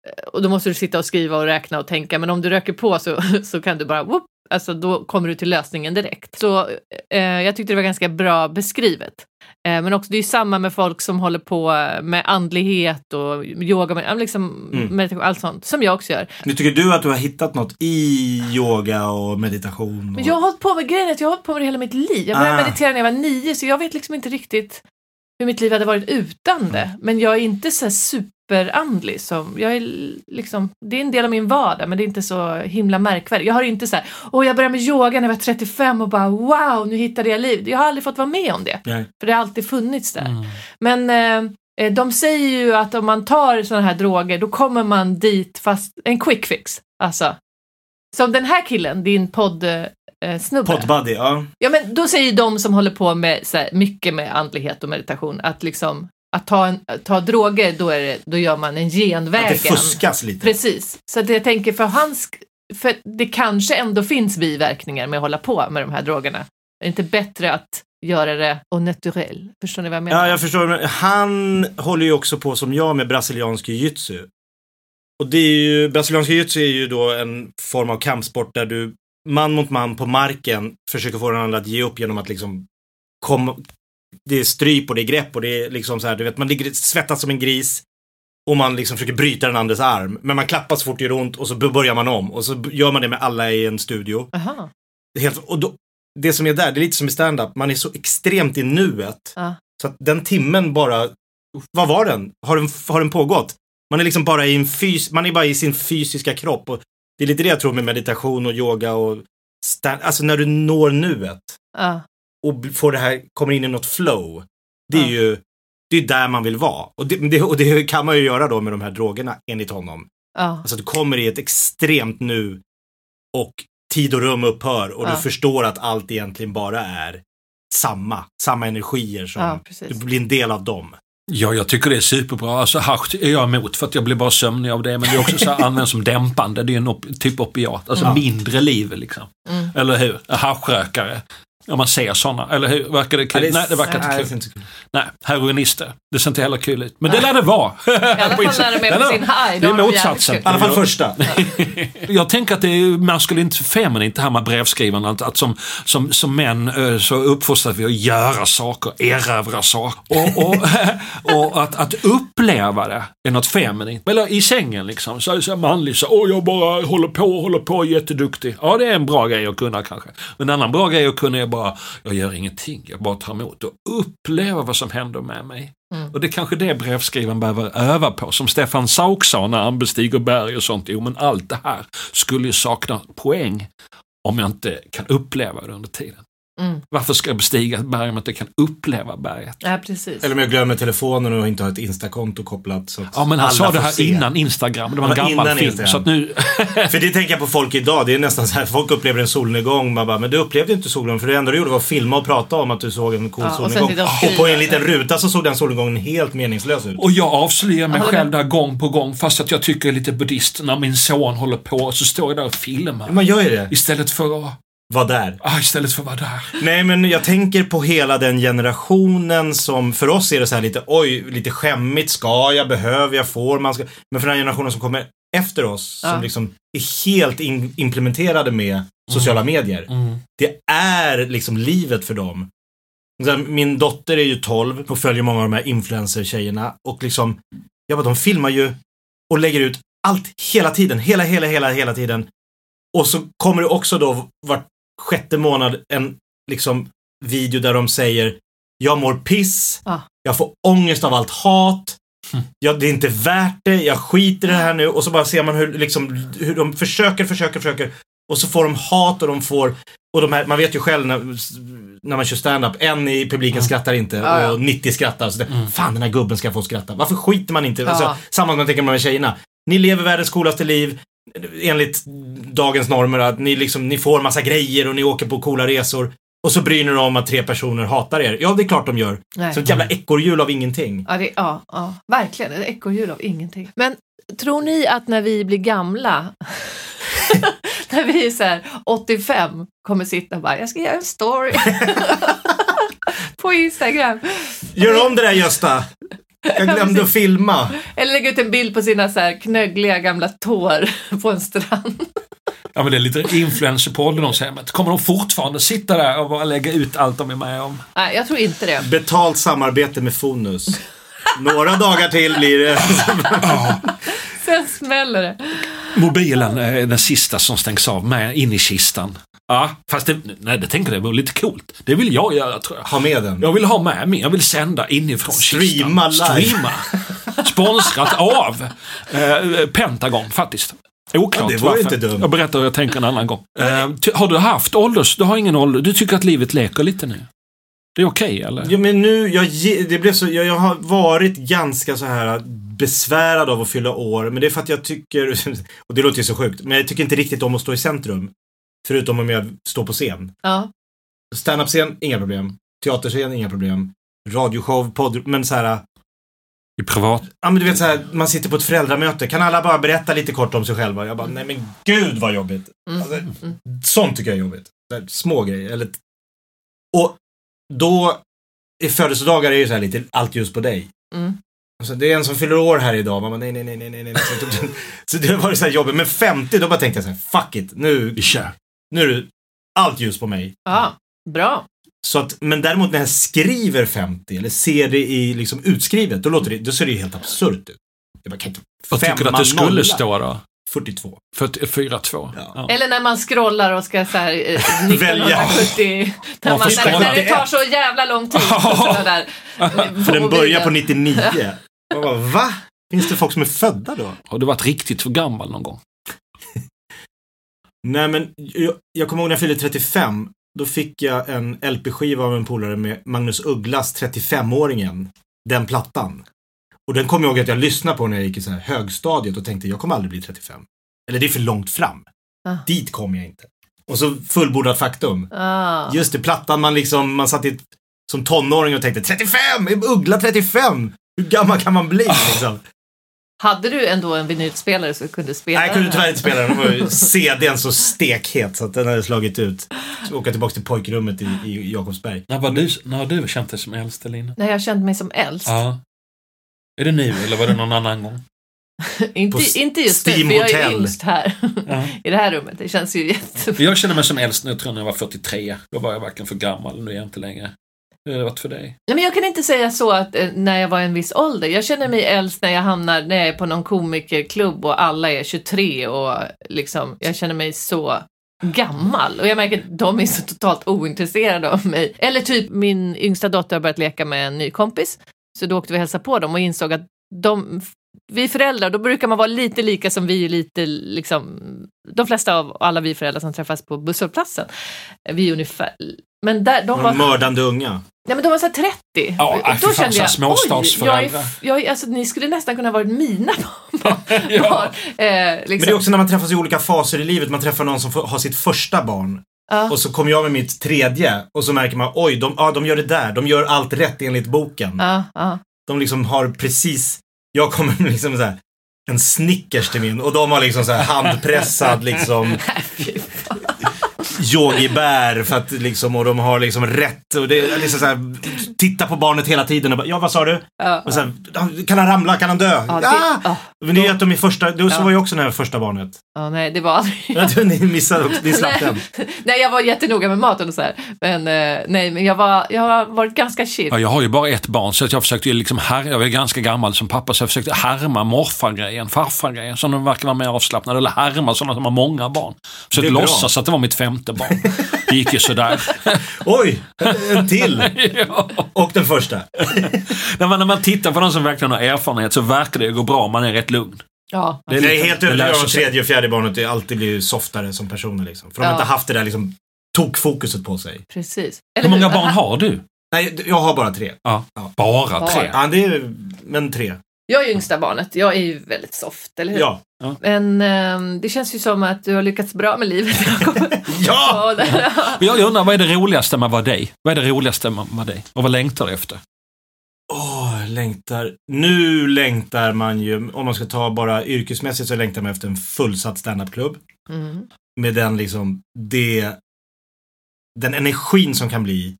D: Eh, och då måste du sitta och skriva och räkna och tänka, men om du röker på så, så kan du bara, whoop, alltså då kommer du till lösningen direkt. Så eh, jag tyckte det var ganska bra beskrivet. Eh, men också det är ju samma med folk som håller på med andlighet och yoga, men liksom
C: Mm.
D: meditation, allt sånt, som jag också gör.
C: Nu tycker du att du har hittat något i yoga och meditation? Och...
D: Men jag har hållit på med grejen att jag har hållit på med det hela mitt liv. Jag började
C: Ah.
D: meditera när jag var nio, så jag vet liksom inte riktigt hur mitt liv hade varit utan det. Men jag är inte så superandlig. Som, jag är liksom, det är en del av min vardag, men det är inte så himla märkvärdigt. Jag har inte så här, åh jag började med yoga när jag var 35 och bara wow, nu hittade jag liv. Jag har aldrig fått vara med om det,
C: Nej.
D: för det har alltid funnits där.
B: Mm.
D: Men eh, de säger ju att om man tar sådana här droger, då kommer man dit fast en quick fix. Alltså, som den här killen, din podd eh, snubbe.
C: Podbuddy, ja.
D: Ja, men då säger de som håller på med så här, mycket med andlighet och meditation att liksom att ta, en, att ta droger, då, är det, då gör man en
C: Att
D: genvägen.
C: det fuskas lite.
D: Precis. Så att jag tänker för hans, för det kanske ändå finns biverkningar med att hålla på med de här drogerna. Är det inte bättre att göra det au naturel? Förstår ni vad jag menar?
C: Ja, jag förstår. Han håller ju också på som jag med brasiliansk jiu-jitsu. Och det är ju, brasiliansk jiu-jitsu är ju då en form av kampsport där du man mot man på marken försöker få den andra att ge upp genom att liksom komma, det är stryp och det är grepp och det är liksom så här, du vet, man ligger svettas som en gris och man liksom försöker bryta den andres arm. Men man klappar så fort det gör ont och så börjar man om och så gör man det med alla i en studio.
D: Aha.
C: Det, helt, och då, det som är där, det är lite som i stand-up, man är så extremt i nuet.
D: Ja.
C: Så att den timmen bara, vad var den? Har den, har den pågått? Man är liksom bara i en fys, man är bara i sin fysiska kropp. Och det är lite det jag tror med meditation och yoga och stand, alltså när du når nuet
D: Ja.
C: och får det här, kommer in i något flow. Det är
D: Ja.
C: ju, det är där man vill vara. Och det, det, och det kan man ju göra då med de här drogerna, enligt honom.
D: Ja.
C: Alltså att du kommer i ett extremt nu och tid och rum upphör och du förstår att allt egentligen bara är samma, samma energier som du blir en del av dem.
B: Ja, jag tycker det är superbra. Alltså hasch är jag emot för att jag blir bara sömnig av det. Men det är också så här används som dämpande. Det är en op- typ opiat. Alltså
C: Mm.
B: mindre liv liksom.
D: Mm.
B: Eller hur? Haschrökare. Om man ser sådana, eller hur? Verkar det kul? Nej, det verkar
C: Nej,
B: inte
C: det är
B: kul.
C: inte kul.
B: Nej, heroinister. Det ser inte heller kul ut. Men det lär det vara.
D: I alla fall när de är på sin high.
B: Det är motsatsen.
C: I alla fall första.
B: Jag tänker att det är maskulint feminint det här med brevskrivandet. Att, att som, som, som män eh, så uppfostras vi att göra saker, erövra saker. Och, och, och att, att uppleva det är något feminint. Eller i sängen liksom. Så, så manligt så, åh jag bara håller på, håller på, jätteduktig. Ja det är en bra grej att kunna kanske. Men en annan bra grej att kunna är bara, jag gör ingenting, jag bara tar emot och upplever vad som händer med mig.
D: Mm.
B: Och det är kanske det brevskrivaren behöver öva på. Som Stefan Sauk sa när han bestiger berg och sånt. Jo men allt det här skulle ju sakna poäng om jag inte kan uppleva det under tiden.
D: Mm.
B: Varför ska jag bestiga ett berg om jag inte kan uppleva berget?
D: Ja, precis.
C: Eller om jag glömmer telefonen och inte har ett Instakonto kopplat. Så
B: Ja men han sa det här
C: se.
B: innan Instagram. Det var en
C: Ja,
B: gammal film.
C: Instagram.
B: Så att nu...
C: För det tänker jag på folk idag. Det är nästan så här, folk upplever en solnedgång. Man bara, men du upplevde inte solnedgången. För det enda du gjorde var att filma och prata om att du såg en cool
D: Ja,
C: solnedgång.
D: och
C: Och, på en liten ruta så såg den solnedgången helt meningslös ut.
B: Och jag avslöjar mig själv där gång på gång fast att jag tycker jag är lite buddhist när min son håller på och så står jag där och filmar.
C: Man gör ju det.
B: Istället för att,
C: Var där.
B: ah, istället för vara där.
C: Nej, men jag tänker på hela den generationen som för oss är det så här lite, oj, lite skämmigt. Ska jag? Behöver jag? Får man? Ska... Men för den här generationen som kommer efter oss,
D: Ja.
C: som liksom är helt in, implementerade med sociala medier.
B: Mm.
C: Det är liksom livet för dem. Min dotter är ju 12 och följer många av de här influencer-tjejerna. Och liksom, jag bara, de filmar ju och lägger ut allt hela tiden. Hela, hela, hela, hela tiden. Och så kommer det också då vart sjätte månad en liksom video där de säger jag mår piss,
D: Ja.
C: jag får ångest av allt hat, ja, det är inte värt det, jag skiter i det här nu. Och så bara ser man hur, liksom, hur de försöker, försöker, försöker. Och så får de hat och de får, och de här, man vet ju själv när, när man kör stand-up, en i publiken skrattar inte
D: Ja, ja.
C: och 90 skrattar. Så det, Fan den här gubben ska få skratta. Varför skiter man inte?
D: Ja.
C: Alltså, samma som man tänker med de här tjejerna. Ni lever världens coolaste liv. Enligt dagens normer att ni liksom, ni får massa grejer och ni åker på coola resor. Och så bryr ni er om att tre personer hatar er. Ja, det är klart de gör.
D: Nej.
C: Så ett jävla ekorrhjul av ingenting.
D: Ja, det, ja, ja, verkligen. Ett ekorrhjul av ingenting. Men tror ni att när vi blir gamla, när vi är så här 85, kommer sitta och bara, jag ska göra en story på Instagram.
C: Gör om det där Gösta! Jag glömde att filma.
D: Eller lägga ut en bild på sina så här knöggliga gamla tår på en strand.
B: Ja, men det är lite influencer på ålderdomshemmet. Kommer de fortfarande sitta där och bara lägga ut allt de är med om?
D: Nej, jag tror inte det.
C: Betalt samarbete med Fonus. Några dagar till blir det.
D: Sen smäller det.
B: Mobilen är den sista som stängs av med in i kistan. Ja, fast det, nej, det tänker jag vore lite coolt. Det vill jag göra tror jag.
C: Ha med den.
B: Jag vill ha med mig, jag vill sända inifrån
C: Streama
B: kistan.
C: live.
B: Streama. Sponsrat av eh, Pentagon faktiskt. Oklart
C: Ja, det var
B: varför.
C: inte dumt.
B: Jag berättar hur jag tänker en annan gång. Eh, ty- har du haft ålders... Du har ingen ålder... Du tycker att livet leker lite nu? Det är okej eller?
C: Ja, men nu, jag, det blev så, jag, jag har varit ganska så här besvärad av att fylla år. Men det är för att jag tycker, och det låter ju så sjukt, men jag tycker inte riktigt om att stå i centrum. Förutom om jag står på scen.
D: Ja.
C: Standup-scen, inga problem. Teaterscen, inga problem. Radioshow, podd, men så här.
B: I privat?
C: Ja men du vet så här, man sitter på ett föräldramöte. Kan alla bara berätta lite kort om sig själva? Jag bara, nej men gud vad jobbigt.
D: Mm.
C: Alltså, sånt tycker jag är jobbigt. Små grejer. Eller... Och då, i födelsedagar är ju så här lite allt just på dig.
D: Mm.
C: Alltså, det är en som fyller år här idag. Man bara, nej, nej, nej, nej, nej. nej. Så, så det var så här jobbigt. Men 50, då bara tänkte jag så här, fuck it. Nu, nu är det allt ljus på mig.
D: ja, bra.
C: Så att, men däremot när jag skriver 50 eller ser det i liksom utskrivet, då, låter det, då ser det ju helt absurt ut. Jag bara, kan inte
B: Vad tycker du
C: femma
B: att det skulle
C: nolla?
B: stå då?
C: 42.
B: 4-2?
C: Ja.
B: Ja.
D: Eller när man scrollar och ska så här, eh,
C: Välja.
D: 1970, när, man, när, när det tar så jävla lång tid. där,
C: För den börjar på 99. Jag bara, va? Finns det folk som är födda då?
B: Har du varit riktigt för gammal någon gång?
C: Nej men, jag, jag kommer ihåg när jag fyllde 35. Då fick jag en LP-skiva av en polare med Magnus Ugglas 35-åringen. Den plattan. Och den kommer jag ihåg att jag lyssnade på när jag gick i så här högstadiet och tänkte jag kommer aldrig bli 35. Eller det är för långt fram.
D: Ah.
C: Dit kommer jag inte. Och så fullbordat faktum.
D: Ah.
C: Just det, plattan man liksom, man satt i ett, som tonåring och tänkte 35! Är Uggla 35! Hur gammal kan man bli liksom?
D: Hade du ändå en vinylspelare så du kunde spela
C: Nej, jag kunde tyvärr inte spela den. Den var ju CDn så stekhet så att den hade slagit ut. Så åka tillbaka till pojkrummet i, i Jakobsberg.
B: När, var du, när har du känt dig som äldst Elina?
D: När jag kände mig som äldst.
B: Ja. Är det nu eller var det någon annan gång?
D: inte, inte just nu, för jag är yngst här.
B: Ja.
D: I det här rummet. Det känns ju jätte...
B: Jag känner mig som äldst nu, tror jag, när jag var 43. Då var jag verkligen för gammal, nu är jag inte längre. Hur har det varit för dig?
D: Nej, men jag kan inte säga så att eh, när jag var en viss ålder. Jag känner mig äldst när jag hamnar när jag är på någon komikerklubb och alla är 23 och liksom, jag känner mig så gammal. Och jag märker att de är så totalt ointresserade av mig. Eller typ min yngsta dotter har börjat leka med en ny kompis. Så då åkte vi och hälsade på dem och insåg att de, vi föräldrar, då brukar man vara lite lika som vi är lite liksom, de flesta av alla vi föräldrar som träffas på busshållplatsen. Vi är ungefär, men där, de var
C: mördande unga.
D: Nej men de var så här 30.
B: Ja, fan, så här småstadsföräldrar.
D: oj, jag jag alltså, ni skulle nästan kunna varit mina barn.
B: Ja.
D: eh,
C: Men
D: liksom.
C: det är också när man träffas i olika faser i livet. Man träffar någon som får, har sitt första barn.
D: Ja.
C: Och så kommer jag med mitt tredje. Och så märker man, oj, de, ja, de gör det där. De gör allt rätt enligt boken.
D: Ja, ja.
C: De liksom har precis, jag kommer med liksom så här, en Snickers till min och de har liksom så här handpressad liksom yogibär för att liksom, och de har liksom rätt och det är liksom så här, titta på barnet hela tiden och bara, ja vad sa du?
D: Ja,
C: Och sen, kan han ramla? Kan han dö?
D: ja, det,
C: ah! Men det är ju att de är första, det så var ju också när jag var första barnet.
D: ja, nej, det var aldrig...
C: Ni missade också, ni slapp den.
D: nej, jag var jättenoga med maten och så här. Men eh, nej, men jag, var, jag har varit ganska chill.
B: Ja, jag har ju bara ett barn så att jag försökte ju liksom här, jag är ganska gammal som pappa så jag försökte härma morfargrejen, farfargrejen som de verkar vara mer avslappnade eller härma sådana som har många barn.
C: Är bra.
B: låtsas att det var mitt femte barn. Det gick ju sådär.
C: Oj, en till!
B: ja.
C: Och den första.
B: när, man, när man tittar på de som verkligen har erfarenhet så verkar det gå bra om man är rätt lugn.
D: Ja.
B: Det
C: Jag är helt övertygad om att tredje och fjärde barnet är alltid blir softare som personer liksom. För de har
D: Ja.
C: inte haft det där liksom tokfokuset på sig.
D: Precis.
B: Hur många barn har du?
C: Nej, jag har bara tre.
B: Ja.
C: Ja.
B: Bara tre?
C: Ja, det är, men tre.
D: Jag är ju yngsta barnet, jag är ju väldigt soft, eller hur?
C: Ja.
D: Men ehm, det känns ju som att du har lyckats bra med livet.
C: Ja!
D: Där-
B: Jag undrar, vad är det roligaste med att vara dig? Vad är det roligaste med att vara dig? Och vad längtar du efter?
C: Åh, jag längtar. Nu längtar man ju, om man ska ta bara yrkesmässigt så längtar man efter en fullsatt standupklubb.
D: Mm.
C: Med den liksom, det, den energin som kan bli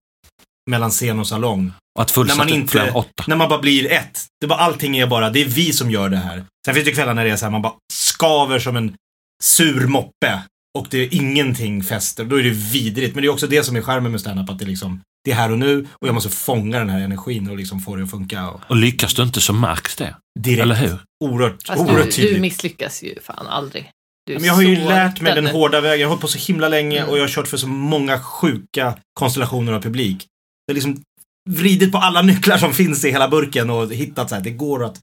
C: mellan scen och salong.
B: Och att
C: När man inte-
B: åtta.
C: När man bara blir ett. Det bara, allting är bara, det är vi som gör det här. Sen finns det kvällar när det är så här, man bara skaver som en sur moppe. Och det är ingenting fäster. Då är det vidrigt. Men det är också det som är charmen med standup, att det liksom, det är här och nu och jag måste fånga den här energin och liksom få det att funka. Och
B: Och lyckas du inte så märks det.
C: direkt.
B: Eller hur?
C: Oerhört,
D: Fast
C: oerhört
D: du,
C: tydligt.
D: du misslyckas ju fan aldrig. Är
C: Men jag har ju lärt mig den hårda vägen. Jag har hållit på så himla länge
D: Mm.
C: och jag har kört för så många sjuka konstellationer av publik. Jag har liksom vridit på alla nycklar som finns i hela burken och hittat så här, det går att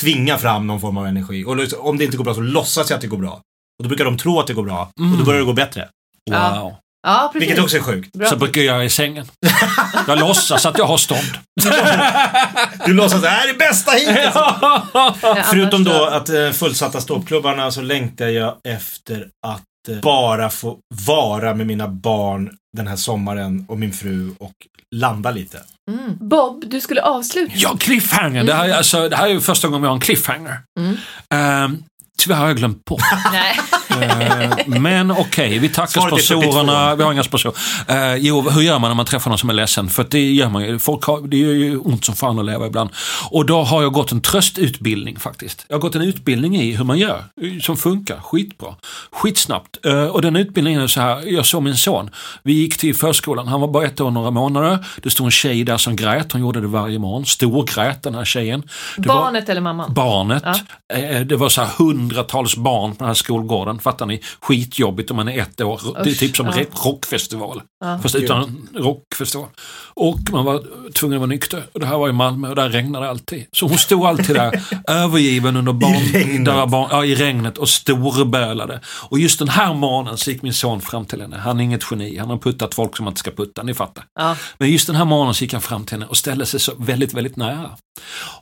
C: tvinga fram någon form av energi. Och liksom, om det inte går bra så låtsas jag att det går bra. Och då brukar de tro att det går bra. Och då
B: Mm.
C: börjar det gå bättre.
D: Ja.
B: Wow.
D: Ja, precis.
C: Vilket också är sjukt.
D: Bra.
B: Så brukar jag i sängen. Jag låtsas att jag har stånd.
C: Du låtsas, det här är bästa hittills!
D: Ja,
C: Förutom då att eh, fullsatta ståuppklubbarna så längtar jag efter att eh, bara få vara med mina barn den här sommaren och min fru och landa lite.
D: Mm. Bob, du skulle avsluta.
B: Ja, cliffhanger. Det här, är, alltså, det här är ju första gången vi har en cliffhanger.
D: Mm.
B: Ehm, tyvärr har jag glömt bort.
D: Nej.
B: Eh, men okej, vi tackar
C: Svaret
B: sponsorerna.
C: 42.
B: Vi har inga sponsorer. Uh, jo, hur gör man när man träffar någon som är ledsen? För det gör man ju. Folk har, det gör ju ont som fan att leva ibland. Och då har jag gått en tröstutbildning faktiskt. Jag har gått en utbildning i hur man gör, som funkar skitbra. Skitsnabbt. Eh, och den utbildningen är så här, jag såg min son. Vi gick till förskolan, han var bara ett år och några månader. Det stod en tjej där som grät, hon gjorde det varje morgon. Storgrät den här tjejen. Det var-
D: Barnet eller mamman?
B: barnet.
D: Ja.
B: Eh, Det var så här hundratals barn på den här skolgården. Fattar ni? Skitjobbigt om man är ett år. Det är
D: Usch,
B: typ som
D: ja.
B: rockfestival.
D: Ja.
B: Fast utan rockfestival. Och man var tvungen att vara nykter. Och det här var i Malmö och där regnade det alltid. Så hon stod alltid där övergiven under barn,
C: I
B: barn, ja, i regnet och storbölade. Och just den här morgonen så gick min son fram till henne. Han är inget geni. Han har puttat folk som man inte ska putta. Ni fattar.
D: Ja.
B: Men just den här morgonen så gick han fram till henne och ställde sig så väldigt, väldigt nära.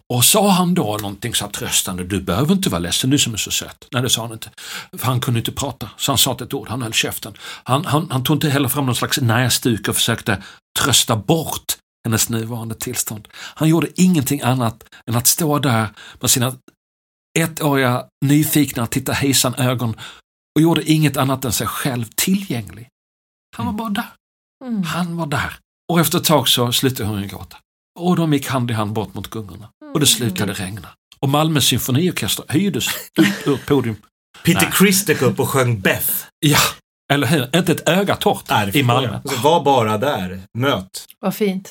B: Och sa han då någonting så här tröstande, du behöver inte vara ledsen, du som är så söt. Nej, det sa han inte. För han kunde inte prata, så han sa inte ett ord, han höll käften. Han, han, han tog inte heller fram någon slags näsduk och försökte trösta bort hennes nuvarande tillstånd. Han gjorde ingenting annat än att stå där med sina ettåriga nyfikna, titta hejsan ögon och gjorde inget annat än sig själv tillgänglig. Han var bara där.
D: Mm.
B: Han var där. Och efter ett tag så slutade hon gråta. Och de gick hand i hand bort mot gungorna. Och det slutade regna. Och Malmö symfoniorkester höjdes upp ur podium.
C: Peter
B: Nej.
C: Criss dök upp och sjöng Beth.
B: Ja, eller hur? Inte ett öga torrt
C: Nej, det
B: i Malmö.
C: Alltså, var bara där. Möt.
D: Vad fint.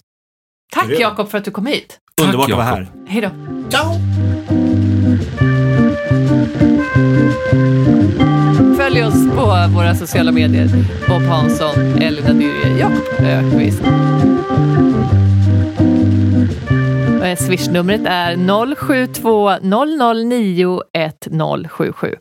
D: Tack. Jakob för att du kom hit.
B: Tack,
C: Underbart att vara här.
D: Hej då.
C: Ciao!
D: Följ oss på våra sociala medier. Bob Hansson, Elina Dyrje, Jakob Ökvist. Swishnumret är 072 009 1077.